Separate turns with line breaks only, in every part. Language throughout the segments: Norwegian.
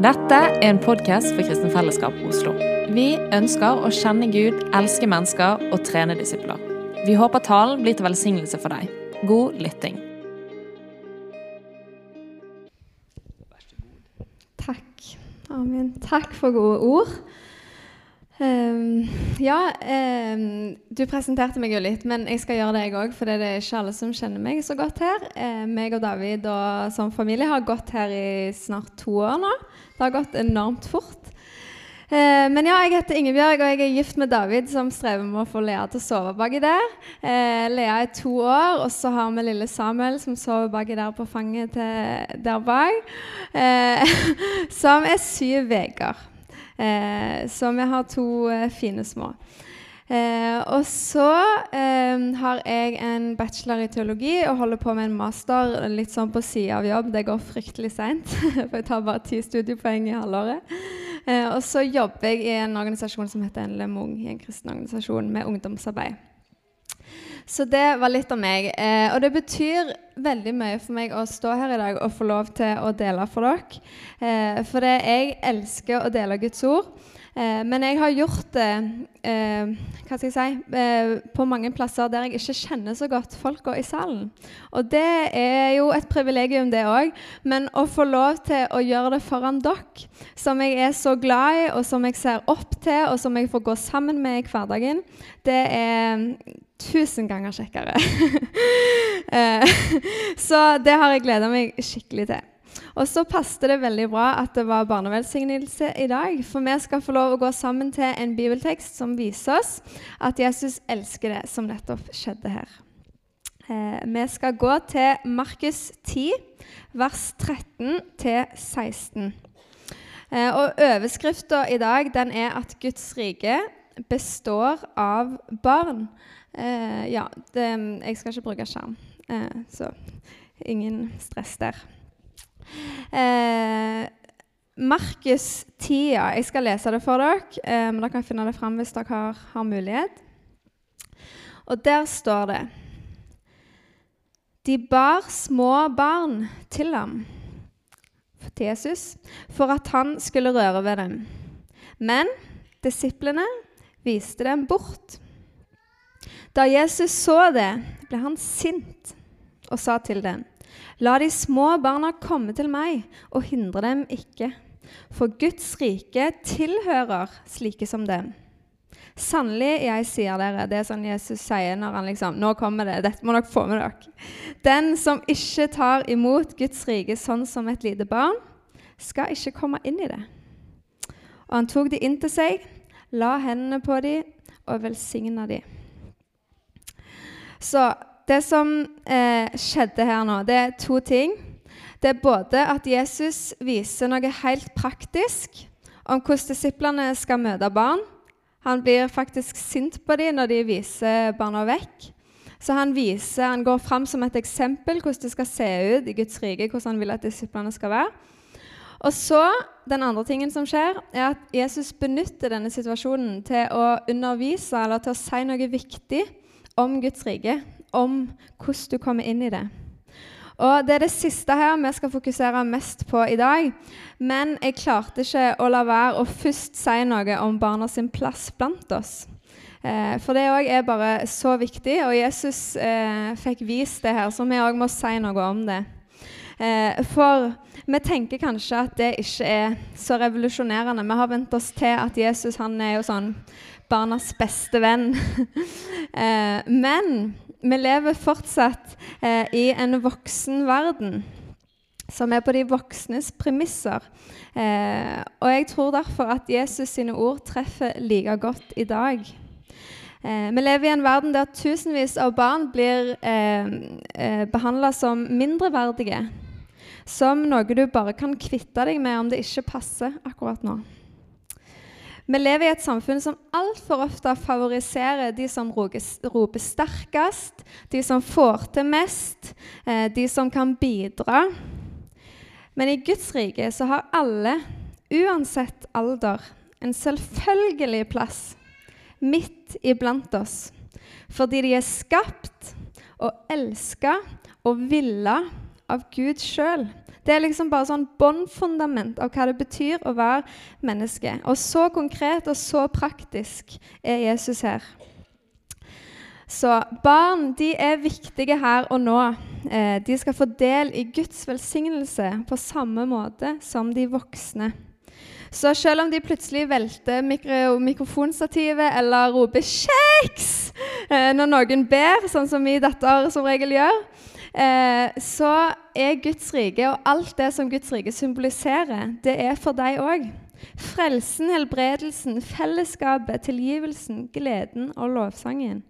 Dette er en podkast for Kristen Fellesskap Oslo. Vi ønsker å kjenne Gud, elske mennesker og trene disipler. Vi håper talen blir til velsignelse for deg. God lytting.
Takk. Amen. Takk for gode ord. Um, ja, um, du presenterte meg jo litt, men jeg skal gjøre det jeg òg. For det er ikke alle som kjenner meg så godt her. Uh, meg og David og som familie har gått her i snart to år nå. Det har gått enormt fort. Uh, men ja, jeg heter Ingebjørg, og jeg er gift med David, som strever med å få Lea til å sove baki der. Uh, Lea er to år, og så har vi lille Samuel, som sover baki der på fanget til der bak. som er syv uker. Eh, så vi har to eh, fine små. Eh, og så har jeg en bachelor i teologi og holder på med en master litt sånn på sida av jobb. Det går fryktelig seint, for jeg tar bare ti studiepoeng i halvåret. Og så jobber jeg i en organisasjon som heter NLM Ung, i en kristen organisasjon med ungdomsarbeid. Så det var litt av meg. Eh, og det betyr veldig mye for meg å stå her i dag og få lov til å dele for dere. Eh, for jeg elsker å dele Guds ord. Eh, men jeg har gjort det eh, hva skal jeg si, eh, på mange plasser der jeg ikke kjenner så godt folka i salen. Og det er jo et privilegium, det òg. Men å få lov til å gjøre det foran dere, som jeg er så glad i, og som jeg ser opp til, og som jeg får gå sammen med i hverdagen, det er tusen ganger kjekkere. Eh, så det har jeg gleda meg skikkelig til. Og så passet det veldig bra at det var barnevelsignelse i dag. For vi skal få lov å gå sammen til en bibeltekst som viser oss at Jesus elsker det som nettopp skjedde her. Eh, vi skal gå til Markus 10, vers 13-16. Eh, og Overskrifta i dag den er at Guds rike består av barn. Eh, ja, det, jeg skal ikke bruke skjerm, eh, så ingen stress der. Eh, Markus 10. Jeg skal lese det for dere, eh, men dere kan finne det fram hvis dere har, har mulighet. Og der står det De bar små barn til ham, til Jesus, for at han skulle røre ved dem. Men disiplene viste dem bort. Da Jesus så det, ble han sint og sa til dem.: La de små barna komme til meg, og hindre dem ikke. For Guds rike tilhører slike som dem. Sannelig, jeg sier dere Det er sånn Jesus sier når han liksom Nå kommer det. Dette må dere få med dere. Den som ikke tar imot Guds rike sånn som et lite barn, skal ikke komme inn i det. Og han tok de inn til seg, la hendene på dem og velsigna dem. Så det som eh, skjedde her nå, det er to ting. Det er både at Jesus viser noe helt praktisk om hvordan disiplene skal møte barn. Han blir faktisk sint på dem når de viser barna vekk. Så han, viser, han går fram som et eksempel hvordan det skal se ut i Guds rike. hvordan han vil at disiplene skal være. Og så, Den andre tingen som skjer, er at Jesus benytter denne situasjonen til å undervise eller til å si noe viktig om Guds rike, om hvordan du kommer inn i det. Og Det er det siste her vi skal fokusere mest på i dag. Men jeg klarte ikke å la være å først si noe om barna sin plass blant oss. Eh, for det òg er bare så viktig, og Jesus eh, fikk vist det her, så vi òg må si noe om det. Eh, for vi tenker kanskje at det ikke er så revolusjonerende. Vi har vent oss til at Jesus han er jo sånn barnas beste venn. eh, men vi lever fortsatt eh, i en voksen verden som er på de voksnes premisser. Eh, og jeg tror derfor at Jesus sine ord treffer like godt i dag. Eh, vi lever i en verden der tusenvis av barn blir eh, eh, behandla som mindreverdige. Som noe du bare kan kvitte deg med om det ikke passer akkurat nå. Vi lever i et samfunn som altfor ofte favoriserer de som roper sterkest, de som får til mest, eh, de som kan bidra. Men i Guds rike så har alle, uansett alder, en selvfølgelig plass midt iblant oss. Fordi de er skapt og elska og villa av Gud sjøl. Det er liksom bare sånn båndfundament av hva det betyr å være menneske. Og så konkret og så praktisk er Jesus her. Så barn de er viktige her og nå. Eh, de skal få del i Guds velsignelse på samme måte som de voksne. Så selv om de plutselig velter mikro mikrofonstativet eller roper 'kjeks' eh, når noen ber, sånn som min datter som regel gjør, eh, så er Guds rike og alt det som Guds rike symboliserer, det er for deg òg. Frelsen, helbredelsen, fellesskapet, tilgivelsen, gleden og lovsangen.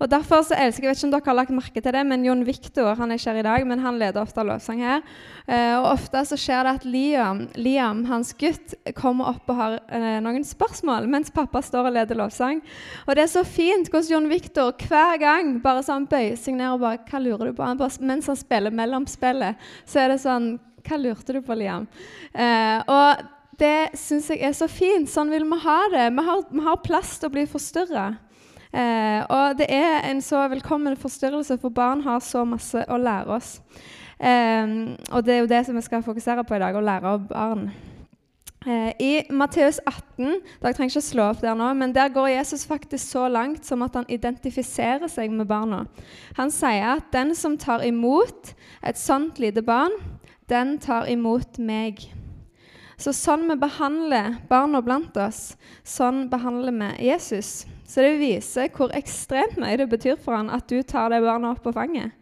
Og Derfor så elsker jeg vet ikke om dere har lagt merke til det, men Jon Viktor han er ikke her i dag, men han leder ofte lovsang her. Uh, og Ofte så skjer det at Liam, Liam, hans gutt, kommer opp og har uh, noen spørsmål mens pappa står og leder lovsang. Og Det er så fint hvordan Jon Viktor hver gang bare sånn bøyer seg ned og bare Hva lurer du på? Han bare, mens han spiller mellom spillet, så er det sånn Hva lurte du på, Liam? Uh, og det syns jeg er så fint. Sånn vil vi ha det. Vi har, vi har plass til å bli forstyrra. Eh, og det er en så velkommen forstyrrelse, for barn har så masse å lære oss. Eh, og det er jo det som vi skal fokusere på i dag, å lære av barn. Eh, I Matteus 18 dere trenger ikke slå opp der nå, men der går Jesus faktisk så langt som at han identifiserer seg med barna. Han sier at 'den som tar imot et sånt lite barn, den tar imot meg'. Så sånn vi behandler barna blant oss, sånn behandler vi Jesus. Så det viser hvor ekstremt mye det betyr for han at du tar det barnet opp på fanget.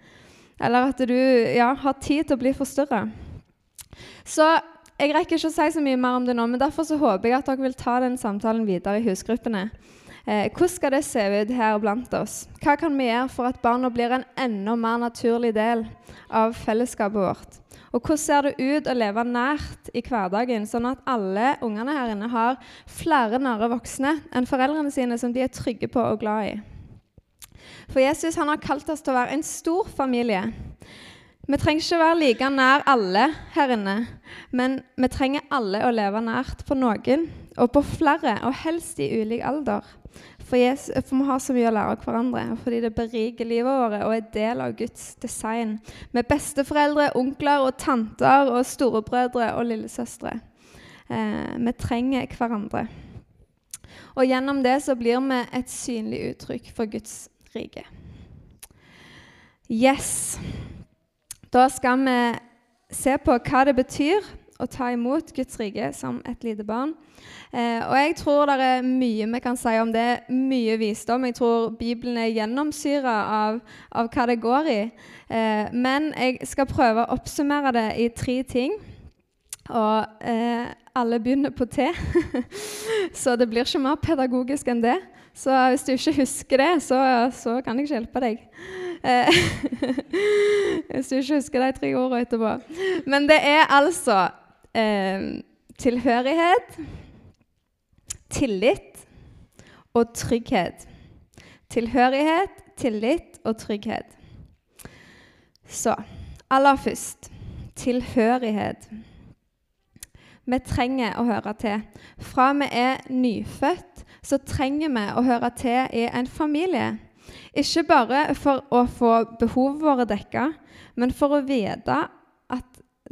Eller at du ja, har tid til å bli forstyrra. Så jeg rekker ikke å si så mye mer om det nå, men derfor så håper jeg at dere vil ta den samtalen videre i husgruppene. Eh, hvordan skal det se ut her blant oss? Hva kan vi gjøre for at barna blir en enda mer naturlig del av fellesskapet vårt? Og hvordan ser det ut å leve nært i hverdagen, sånn at alle ungene her inne har flere nære voksne enn foreldrene sine som de er trygge på og glad i? For Jesus han har kalt oss til å være en stor familie. Vi trenger ikke være like nær alle her inne, men vi trenger alle å leve nært på noen, og på flere, og helst i ulik alder. For, Jesus, for, vi har så mye å lære av hverandre, fordi det beriker livet vårt og er del av Guds design. Med besteforeldre, onkler og tanter og storebrødre og lillesøstre. Eh, vi trenger hverandre. Og gjennom det så blir vi et synlig uttrykk for Guds rike. Yes. Da skal vi se på hva det betyr å ta imot Guds rike som et lite barn. Eh, og jeg tror det er mye vi kan si om det. Mye visdom. Jeg tror Bibelen er gjennomsyra av, av, hva det går i. Eh, men jeg skal prøve å oppsummere det i tre ting. Og eh, alle begynner på T, så det blir ikke mer pedagogisk enn det. Så hvis du ikke husker det, så, så kan jeg ikke hjelpe deg. Eh, hvis du ikke husker de tre ordene etterpå. Men det er altså eh, tilhørighet tillit og trygghet. Tilhørighet, tillit og trygghet. Så aller først tilhørighet. Vi trenger å høre til. Fra vi er nyfødt, så trenger vi å høre til i en familie. Ikke bare for å få behovet våre dekka, men for å vite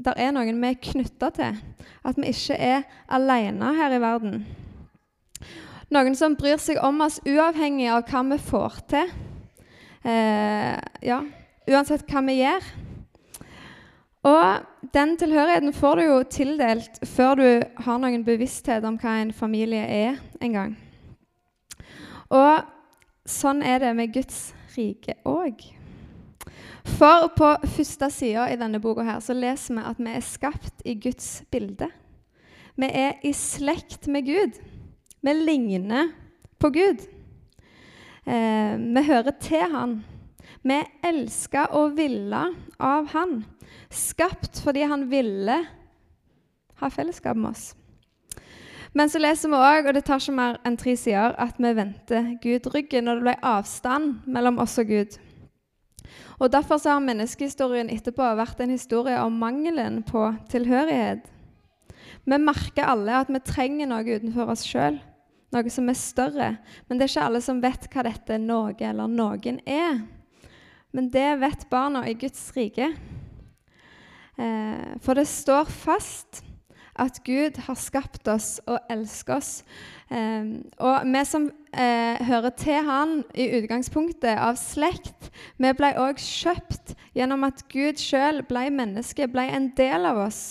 det er noen vi er knytta til. At vi ikke er alene her i verden. Noen som bryr seg om oss uavhengig av hva vi får til. Eh, ja, uansett hva vi gjør. Og den tilhørigheten får du jo tildelt før du har noen bevissthet om hva en familie er en gang. Og sånn er det med Guds rike òg. For på første sida i denne boka her, så leser vi at vi er skapt i Guds bilde. Vi er i slekt med Gud. Vi ligner på Gud. Eh, vi hører til Han. Vi er elska og ville av Han. Skapt fordi Han ville ha fellesskap med oss. Men så leser vi òg, og det tar ikke mer enn tre sider, at vi vendte Gud ryggen når det ble avstand mellom oss og Gud. Og Derfor har menneskehistorien etterpå vært en historie om mangelen på tilhørighet. Vi merker alle at vi trenger noe utenfor oss sjøl noe som er større. Men det er ikke alle som vet hva dette noe eller noen er. Men det vet barna i Guds rike. Eh, for det står fast at Gud har skapt oss og elsker oss. Eh, og vi som eh, hører til Han i utgangspunktet av slekt, vi ble òg kjøpt gjennom at Gud sjøl ble menneske, ble en del av oss.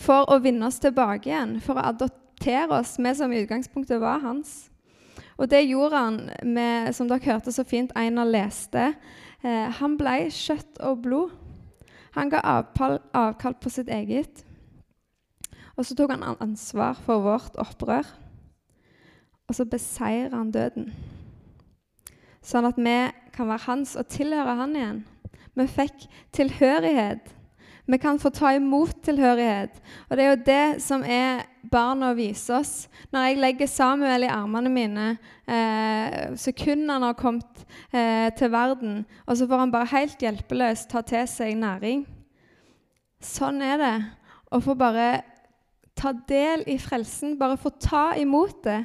For å vinne oss tilbake igjen, for å adoptere oss, vi som i utgangspunktet var hans. Og det gjorde han med, som dere hørte så fint Einar leste. Eh, han ble kjøtt og blod. Han ga avkall på sitt eget. Og så tok han ansvar for vårt opprør. Og så beseirer han døden. Sånn at vi kan være hans og tilhøre han igjen. Vi fikk tilhørighet. Vi kan få ta imot tilhørighet. Og det er jo det som er barna viser oss. Når jeg legger Samuel i armene mine eh, sekundene han har kommet eh, til verden, og så får han bare helt hjelpeløst ta til seg næring. Sånn er det å få bare ta del i frelsen, bare få ta imot det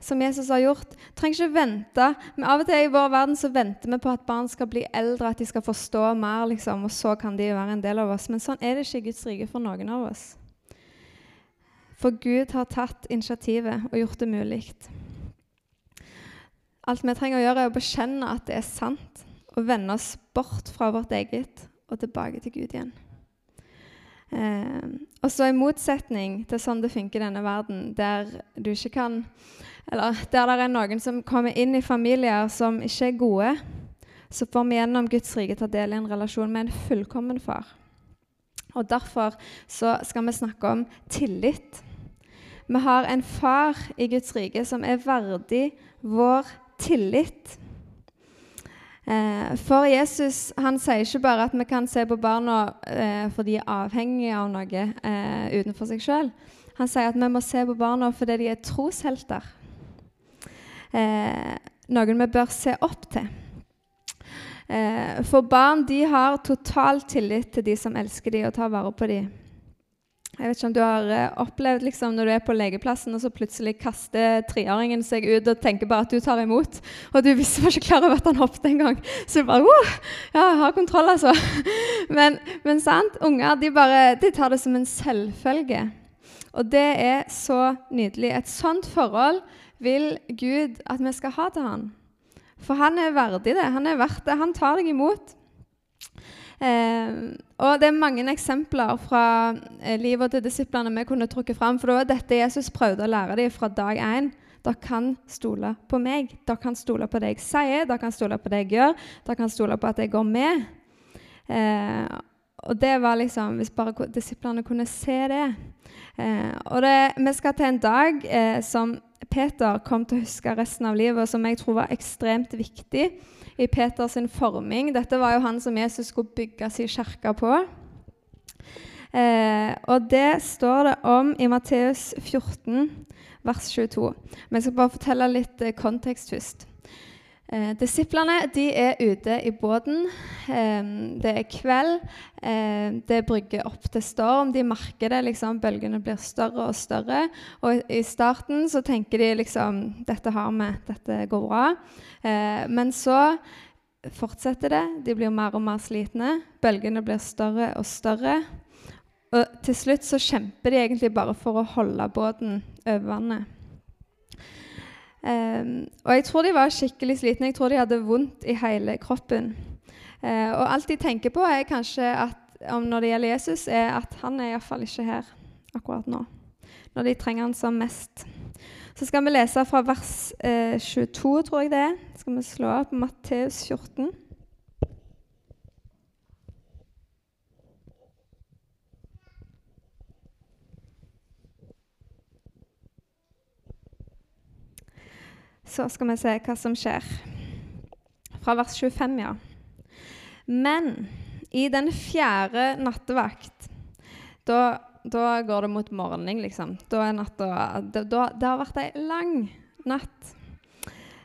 som Jesus har gjort. Trenger ikke vente. Men Av og til i vår verden så venter vi på at barn skal bli eldre, at de skal forstå mer, liksom, og så kan de være en del av oss. Men sånn er det ikke i Guds rike for noen av oss. For Gud har tatt initiativet og gjort det mulig. Alt vi trenger å gjøre, er å bekjenne at det er sant, og vende oss bort fra vårt eget og tilbake til Gud igjen. Eh, og så I motsetning til sånn det funker i denne verden, der du ikke kan Eller der det er noen som kommer inn i familier som ikke er gode, så får vi gjennom Guds rike ta del i en relasjon med en fullkommen far. Og Derfor så skal vi snakke om tillit. Vi har en far i Guds rike som er verdig vår tillit. Eh, for Jesus han sier ikke bare at vi kan se på barna eh, for de er avhengige av noe eh, utenfor seg sjøl. Han sier at vi må se på barna fordi de er troshelter. Eh, noen vi bør se opp til. Eh, for barn de har total tillit til de som elsker dem og tar vare på dem. Jeg vet ikke om du har eh, opplevd liksom, når du er på legeplassen, og så plutselig kaster treåringen seg ut og tenker bare at du tar imot. Og du visste ikke klar over at han hoppet engang. Så du bare oh, Ja, jeg har kontroll, altså. Men, men sant, unger de, bare, de tar det som en selvfølge. Og det er så nydelig. Et sånt forhold vil Gud at vi skal ha til han. For han er verdig det. Han er verdt det. Han tar deg imot. Eh, og Det er mange eksempler fra eh, livet til disiplene vi kunne trukket fram. For det var dette Jesus prøvde å lære dem fra dag én. Dere kan stole på meg. Dere kan stole på det jeg sier, dere kan stole på det jeg gjør. Dere kan stole på at jeg går med. Eh, og det var liksom Hvis bare disiplene kunne se det. Eh, og det, vi skal til en dag eh, som Peter kom til å huske resten av livet, og som jeg tror var ekstremt viktig i Peters forming. Dette var jo han som Jesus skulle bygge sin kirke på. Eh, og det står det om i Matteus 14, vers 22. Men jeg skal bare fortelle litt eh, kontekst først. Eh, disiplene de er ute i båten. Eh, det er kveld. Eh, det brygger opp til storm. De merker det. liksom, Bølgene blir større og større. Og I starten så tenker de liksom Dette har vi. Dette går bra. Eh, men så fortsetter det. De blir mer og mer slitne. Bølgene blir større og større. Og til slutt så kjemper de egentlig bare for å holde båten over vannet. Um, og jeg tror de var skikkelig slitne. Jeg tror de hadde vondt i hele kroppen. Uh, og alt de tenker på, er kanskje at, om når det gjelder Jesus, er at han er iallfall ikke her akkurat nå. Når de trenger han som mest. Så skal vi lese fra vers uh, 22, tror jeg det er. Skal vi slå opp Matteus 14. Så skal vi se hva som skjer. Fra vers 25, ja. Men i den fjerde nattevakt da da går det mot morgenen, liksom. Da er natta da, Det har vært ei lang natt.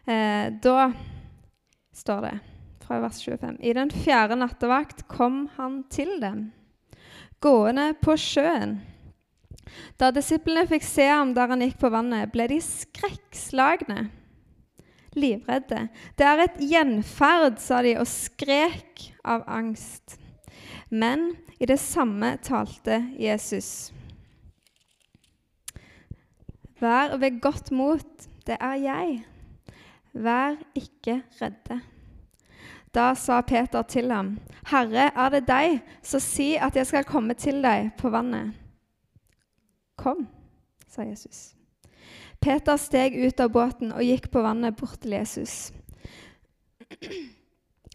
Eh, da står det fra vers 25 I den fjerde nattevakt kom han til dem, gående på sjøen. Da disiplene fikk se ham der han gikk på vannet, ble de skrekkslagne, livredde. Det er et gjenferd, sa de, og skrek av angst. Men i det samme talte Jesus. Vær ved godt mot, det er jeg. Vær ikke redde. Da sa Peter til ham, Herre, er det deg, så si at jeg skal komme til deg på vannet. Kom, sa Jesus. Peter steg ut av båten og gikk på vannet bort til Jesus.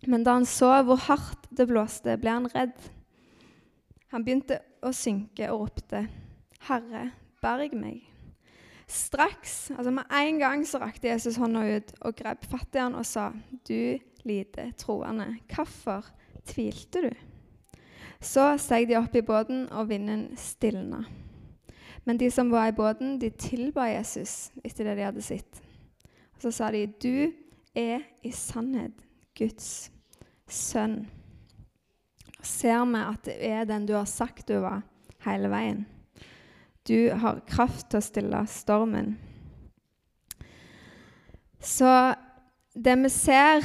Men da han så hvor hardt det blåste, ble han redd. Han begynte å synke og ropte, 'Herre, berg meg.' Straks, altså med en gang, så rakte Jesus hånda ut og grep fatt i han og sa, 'Du lite troende, hvorfor tvilte du?' Så steg de opp i båten, og vinden stilna. Men de som var i båten, de tilba Jesus etter det de hadde sett. Og så sa de, 'Du er i sannhet Guds sønn.' Ser vi at det er den du har sagt du var, hele veien. Du har kraft til å stille stormen. Så det vi ser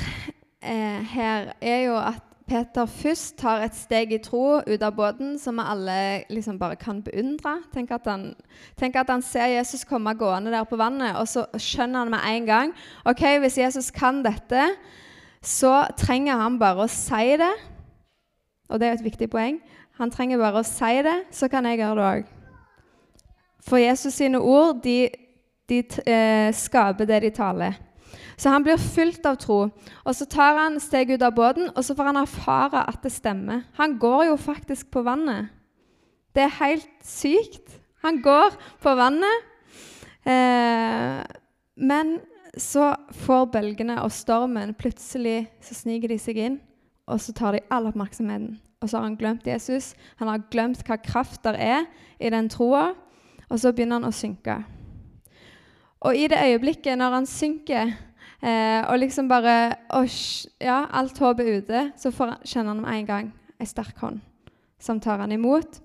eh, her, er jo at Peter først tar et steg i tro ut av båten, som vi alle liksom bare kan beundre. Tenk at, han, tenk at, han, ser Jesus komme gående der på vannet, og så skjønner han med en gang ok, hvis Jesus kan dette, så trenger han bare å si det. Og det er et viktig poeng. Han trenger bare å si det, så kan jeg gjøre det òg. For Jesus sine ord de, de eh, skaper det de taler. Så han blir fylt av tro. Og Så tar han steg ut av båten, og så får han erfare at det stemmer. Han går jo faktisk på vannet. Det er helt sykt. Han går på vannet. Eh, men så får bølgene og stormen plutselig så sniker de seg inn, og så tar de all oppmerksomheten. Og så har han glemt Jesus. Han har glemt hva kraft der er i den troa. Og så begynner han å synke. Og i det øyeblikket når han synker, eh, og liksom bare osh, Ja, alt håp er ute, så får, kjenner han med en gang ei sterk hånd som tar han imot.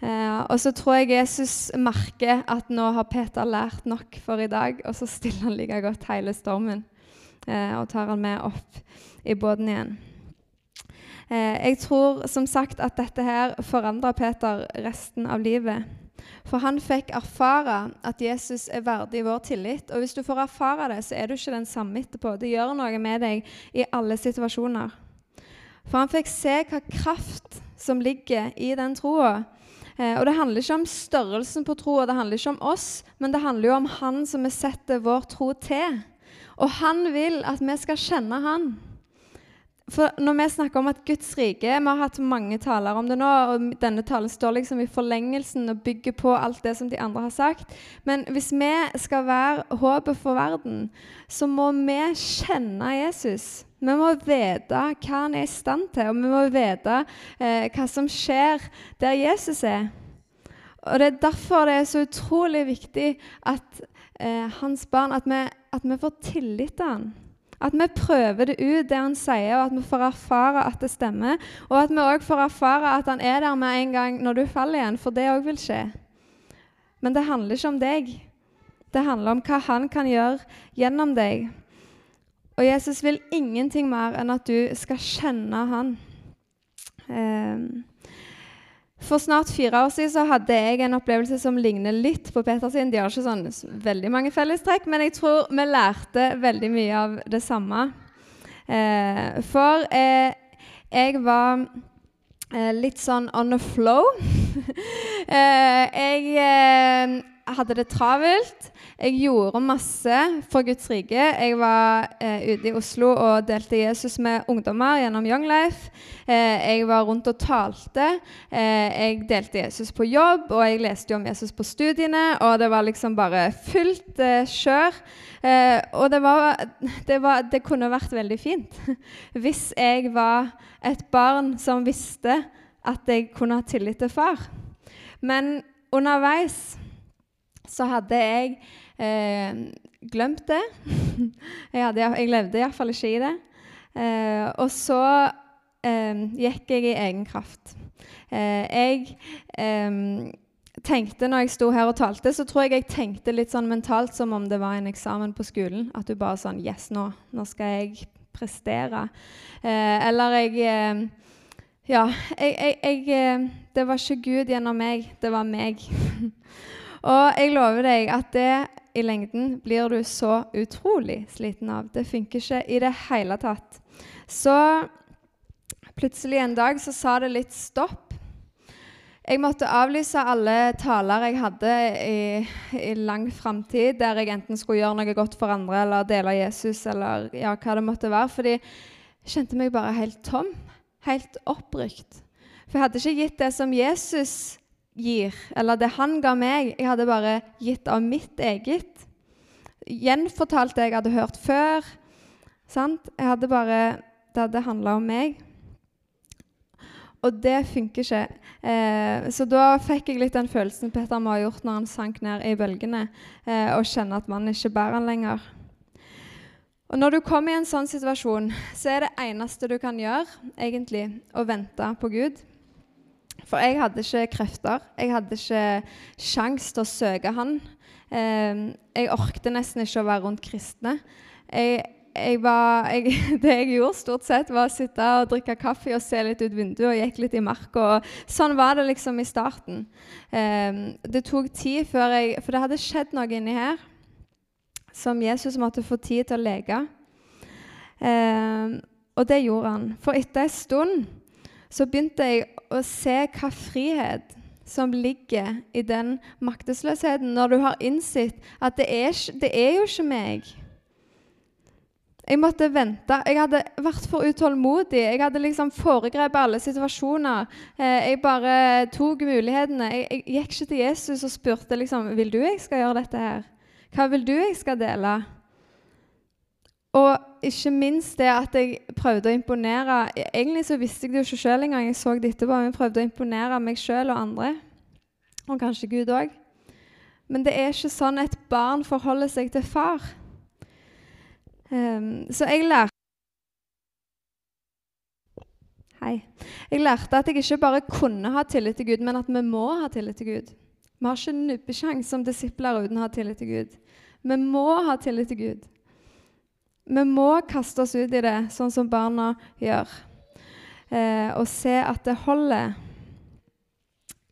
Eh, og så tror jeg Jesus merker at nå har Peter lært nok for i dag, og så stiller han like godt hele stormen eh, og tar han med opp i båten igjen. Eh, jeg tror som sagt at dette her forandrer Peter resten av livet. For han fikk erfare at Jesus er verdig vår tillit. Og hvis du får erfare det, så er du ikke den samme etterpå. Det gjør noe med deg i alle situasjoner. For han fikk se hva kraft som ligger i den troa. Eh, og det handler ikke om størrelsen på troa, det handler ikke om oss, men det handler jo om Han som vi setter vår tro til. Og han vil at vi skal kjenne Han. For når vi snakker om at Guds rike Vi har hatt mange taler om det nå, og denne talen står liksom i forlengelsen og bygger på alt det som de andre har sagt. Men hvis vi skal være håpet for verden, så må vi kjenne Jesus. Vi må vite hva han er i stand til, og vi må vite eh, hva som skjer der Jesus er. Og Det er derfor det er så utrolig viktig at eh, hans barn at vi, at vi får tillit til han. At vi prøver det ut, det han sier, og at vi får erfare at det stemmer. Og at vi òg får erfare at han er der med en gang når du faller igjen, for det òg vil skje. Men det handler ikke om deg. Det handler om hva han kan gjøre gjennom deg. Og Jesus vil ingenting mer enn at du skal kjenne han. Um, for snart fire år siden så hadde jeg en opplevelse som ligner litt på Peters. De har ikke sånn veldig mange fellestrekk, men jeg tror vi lærte veldig mye av det samme. Eh, for eh, jeg var eh, litt sånn on the flow. Eh, jeg eh, hadde det travelt. Jeg gjorde masse for Guds rike. Jeg var eh, ute i Oslo og delte Jesus med ungdommer gjennom Young Life. Eh, jeg var rundt og talte. Eh, jeg delte Jesus på jobb, og jeg leste om Jesus på studiene. Og det var liksom bare fullt eh, kjør. Eh, og det, var, det, var, det kunne vært veldig fint hvis jeg var et barn som visste at jeg kunne ha tillit til far. Men underveis så hadde jeg eh, glemt det. jeg, hadde, jeg, levde iallfall ikke i det. Eh, og så eh, gikk jeg i egen kraft. Eh, jeg eh, tenkte når jeg sto her og talte, så tror jeg jeg tenkte litt sånn mentalt som om det var en eksamen på skolen. At du bare sånn Yes, nå, nå skal jeg prestere. Eh, eller jeg Ja, jeg, jeg, jeg, Det var ikke Gud gjennom meg, det var meg. og jeg lover deg at det i lengden blir du så utrolig sliten av. Det funker ikke i det hele tatt. Så plutselig en dag så sa det litt stopp. Jeg måtte avlyse alle taler jeg hadde i, i lang framtid, der jeg enten skulle gjøre noe godt for andre eller dele Jesus, eller ja, hva det måtte være. Fordi jeg kjente meg bare helt tom. Helt opprykt. For jeg hadde ikke gitt det som Jesus gir, eller det han ga meg. Jeg hadde bare gitt av mitt eget. Gjenfortalt det jeg hadde hørt før. Sant? Jeg hadde bare Det hadde handla om meg. Og det funker ikke. Eh, så da fikk jeg litt den følelsen Peter må ha gjort når han sank ned i bølgene, eh, og kjenne at man ikke bærer han lenger. Og Når du kommer i en sånn situasjon, så er det eneste du kan gjøre, egentlig, å vente på Gud. For jeg hadde ikke krefter. Jeg hadde ikke sjans til å søke Han. Eh, jeg orkte nesten ikke å være rundt kristne. Jeg jeg var, jeg, det jeg gjorde, stort sett, var å sitte og drikke kaffe og se litt ut vinduet og gikk litt i marka. Sånn var det liksom i starten. Um, det tok tid før jeg For det hadde skjedd noe inni her som Jesus måtte få tid til å leke. Um, og det gjorde han. For etter en stund så begynte jeg å se hva frihet som ligger i den maktesløsheten, når du har innsett at det er, det er jo ikke meg. Jeg måtte vente. Jeg hadde vært for utålmodig. Jeg hadde liksom foregrepet alle situasjoner. Eh, jeg bare tok mulighetene. Jeg, jeg, gikk ikke til Jesus og spurte liksom, vil du jeg skal gjøre dette her. Hva vil du jeg skal dele? Og ikke minst det at jeg prøvde å imponere Egentlig så visste jeg det jo ikke sjøl engang. Jeg så det etterpå, men jeg prøvde å imponere meg sjøl og andre. Og kanskje Gud òg. Men det er ikke sånn et barn forholder seg til far. Um, så jeg lærte Hei. Jeg lærte at jeg ikke bare kunne ha tillit til Gud, men at vi må ha tillit til Gud. Vi har ikke nubbesjanse som disipler uten å ha tillit til Gud. Vi må ha tillit til Gud. Vi må kaste oss ut i det, sånn som barna gjør, eh, og se at det holder.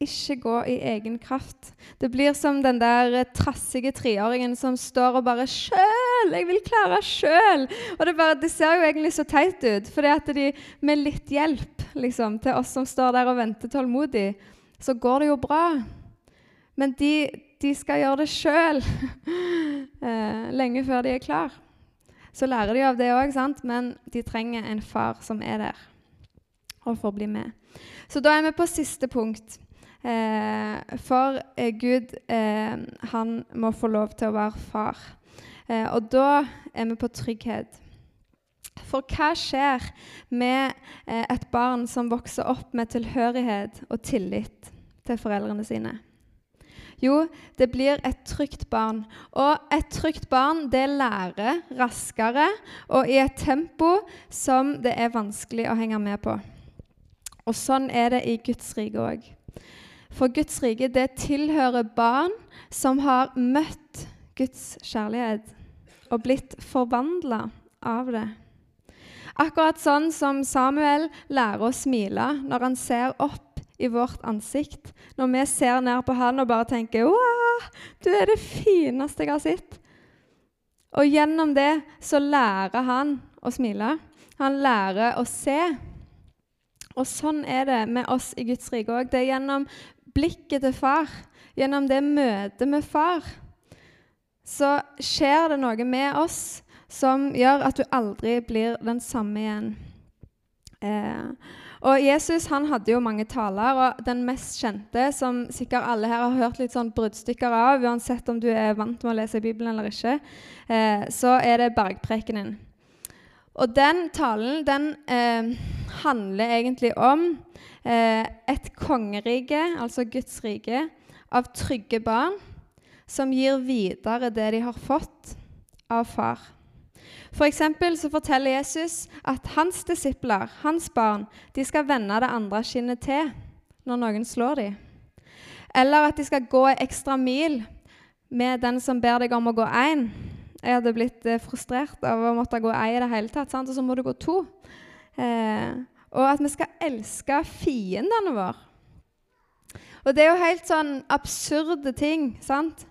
Ikke gå i egen kraft. Det blir som den der trassige treåringen som står og bare 'Sjøl! Jeg vil klare sjøl!' Og det, bare, det, ser jo egentlig så teit ut, for de, med litt hjelp liksom, til oss som står der og venter tålmodig, så går det jo bra. Men de, de skal gjøre det sjøl eh, lenge før de er klar. Så lærer de av det òg, men de trenger en far som er der og får bli med. Så da er vi på siste punkt. Eh, for eh, Gud, eh, han må få lov til å være far. og da er vi på trygghet. For hva skjer med et barn som vokser opp med tilhørighet og tillit til foreldrene sine? Jo, det blir et trygt barn. Og et trygt barn det lærer raskere og i et tempo som det er vanskelig å henge med på. Og sånn er det i Guds rike òg. For Guds rike det tilhører barn som har møtt Guds kjærlighet og blitt forvandla av det. Akkurat sånn som Samuel lærer å smile når han ser opp i vårt ansikt. Når vi ser ned på han og bare tenker du er det fineste jeg har sett'. Og gjennom det så lærer han å smile. Han lærer å se. Og sånn er det med oss i Guds rike òg. Det er gjennom blikket til far, gjennom det møtet med far, så skjer det noe med oss som gjør at du aldri blir den samme igjen. Eh, og Jesus han hadde jo mange taler, og den mest kjente, som sikkert alle her har hørt litt sånn bruddstykker av, uansett om du er vant med å lese Bibelen eller ikke, eh, så er det bergprekenen. Og den talen den eh, handler egentlig om eh, et kongerike, altså Guds rike, av trygge barn som gir videre det de har fått av far. For så forteller Jesus at hans disipler, hans barn, de skal vende det andre skinnet til når noen slår dem. Eller at de skal gå en ekstra mil med den som ber deg om å gå én. Jeg hadde blitt eh, frustrert av å måtte gå én i det hele tatt, sant? og så må du gå to. Eh, og at vi skal elske fiendene våre. Og det er jo helt sånn absurde ting, sant?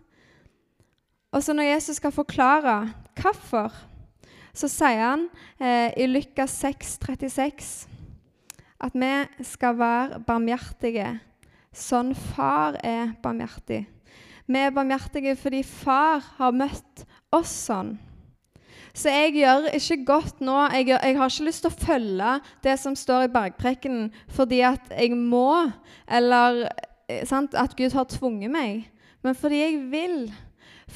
Og så når Jesus skal forklare hvorfor, så sier han eh, i Lukas 6, 36 at vi skal være barmhjertige, sånn far er barmhjertig. Vi er barmhjertige fordi far har møtt oss sånn. Så jeg gjør ikke godt nå. Jeg, gjør, jeg, har ikke lyst til å følge det som står i bergprekenen fordi at jeg må, eller eh, sant, at Gud har tvunget meg, men fordi jeg vil.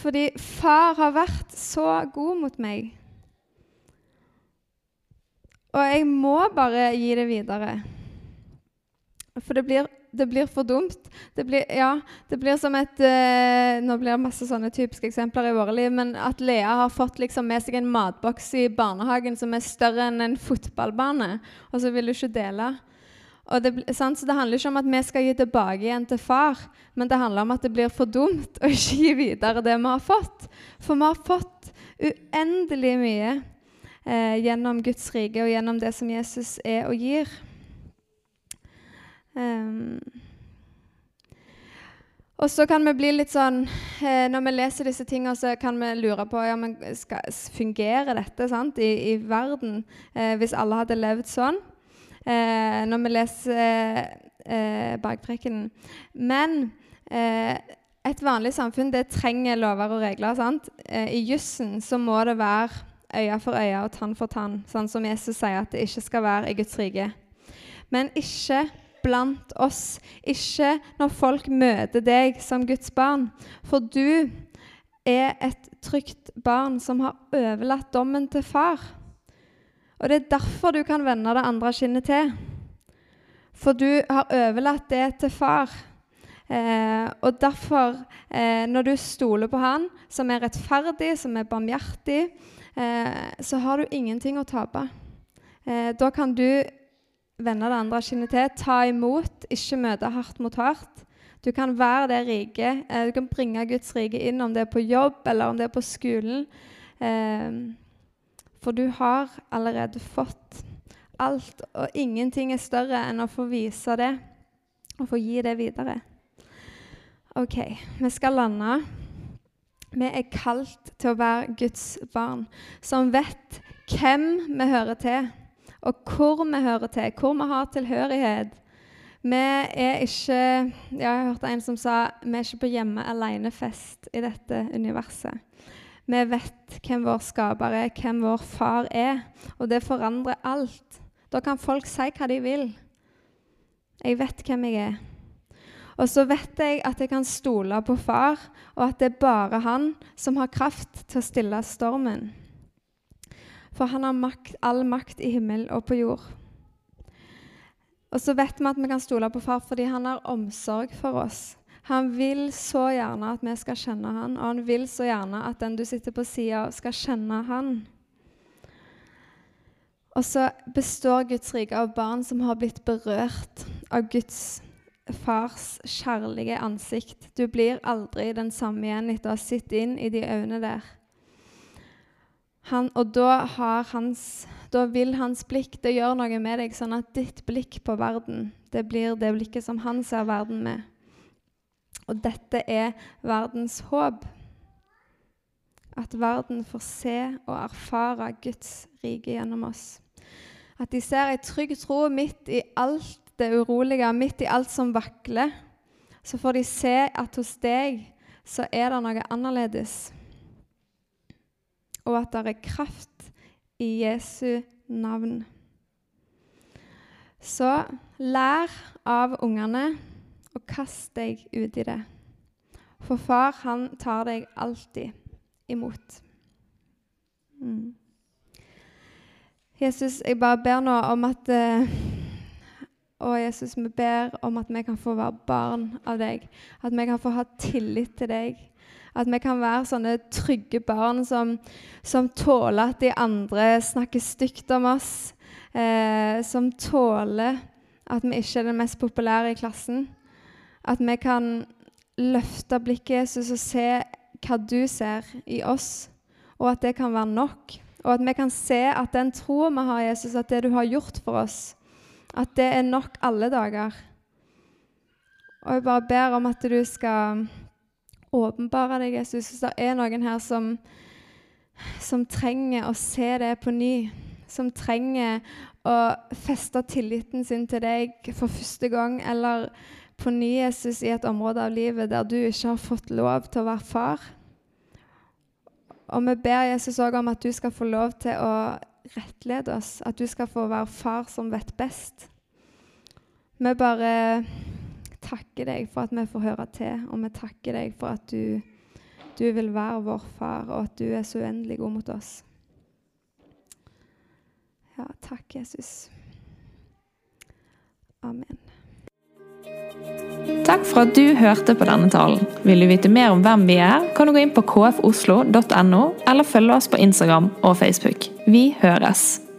Fordi far har vært så god mot meg. Og jeg må bare gi det videre. For det blir, det blir for dumt. Det blir, ja, det blir som et uh, Nå blir det masse sånne typiske eksempler i våre liv, men at Lea har fått liksom med seg en matboks i barnehagen som er større enn en fotballbane, og så vil du ikke dele. Det, så det handler ikke om at vi skal gi tilbake igjen til far, men det handler om at det blir for dumt å ikke gi videre det vi har fått. For vi har fått uendelig mye eh, gjennom Guds rike og gjennom det som Jesus er og gir. Um, og så kan vi bli litt sånn eh, Når vi leser disse tingene, så kan vi lure på ja, men skal, fungerer dette sant, i, i verden eh, hvis alle hadde levd sånn. Eh, når vi leser eh, bakprekenen. Men eh, et vanlig samfunn det trenger lover og regler. sant? Eh, I jussen så må det være øye for øye og tann for tann, sånn som Jesus sier at det ikke skal være i Guds rike. Men ikke blant oss, ikke når folk møter deg som Guds barn. For du er et trygt barn som har overlatt dommen til far. Og det er derfor du kan vende det andre kinnet til. For du har overlatt det til far. Eh, og derfor, eh, når du stoler på Han, som er rettferdig, som er barmhjertig, så har du ingenting å tape. Eh, da kan du vende det andre kinnet til, ta imot, ikke møte hardt mot hardt. Du kan være det rike. Eh, du kan bringe Guds rike inn, om det er på jobb eller om det er på skolen. Eh, for du har allerede fått alt, og ingenting er større enn å få vise det og få gi det videre. OK, vi skal lande. Vi er kalt til å være Guds barn, som vet hvem vi hører til, og hvor vi hører til, hvor vi har tilhørighet. Vi er ikke Jeg hørt en som sa vi er ikke på hjemme alene-fest i dette universet. Vi vet hvem vår skaper er, hvem vår far er, og det forandrer alt. Da kan folk si hva de vil. Jeg vet hvem jeg er. Og så vet jeg at jeg kan stole på far, og at det er bare han som har kraft til å stille stormen. For han har makt, all makt i himmel og på jord. Og så vet vi at vi kan stole på far fordi han har omsorg for oss. Han vil så gjerne at vi skal kjenne han, og han vil så gjerne at den du sitter på sida av, skal kjenne han. Og så består Guds rike av barn som har blitt berørt av Guds fars kjærlige ansikt. Du blir aldri den samme igjen etter å ha sett inn i de øynene der. Han, og da, hans, da, vil hans blikk det gjør noe med deg, sånn at ditt blikk på verden det blir det blikket som han ser verden med. Og dette er verdens håp. At verden får se og erfare Guds rike gjennom oss. At de ser ei trygg tro midt i alt det urolige, midt i alt som vakler, så får de se at hos deg så er det noe annerledes. Og at det er kraft i Jesu navn. Så lær av ungene og kast deg ut i det. For far, han tar deg alltid imot. Mm. Jesus, jeg bare ber nå om at uh, og Jesus, vi ber om at vi kan få være barn av deg. At vi kan få ha tillit til deg. At vi kan være sånne trygge barn som, som tåler at de andre snakker stygt om oss. Eh, som tåler at vi ikke er den mest populære i klassen. At vi kan løfte blikket Jesus og se hva du ser i oss, og at det kan være nok. Og at vi kan se at den troen vi har, Jesus, at det du har gjort for oss, At det er nok alle dager. Og jeg bare ber om at du skal åpenbare deg, Jesus. Hvis det er noen her som, som trenger å se det på ny, som trenger å feste tilliten sin til deg for første gang, eller på ny, Jesus, i et område av livet der du ikke har fått lov til å være far. Og vi ber Jesus òg om at du skal få lov til å rettlede oss, at du skal få være far som vet best. Vi bare takker deg for at vi får høre til, og vi takker deg for at du, du vil være vår far, og at du er så uendelig god mot oss. Ja, takk, Jesus. Amen.
Takk for at du hørte på denne talen. Vil du vite mer om hvem vi er, kan du gå inn på kfoslo.no, eller følge oss på Instagram og Facebook. Vi høres!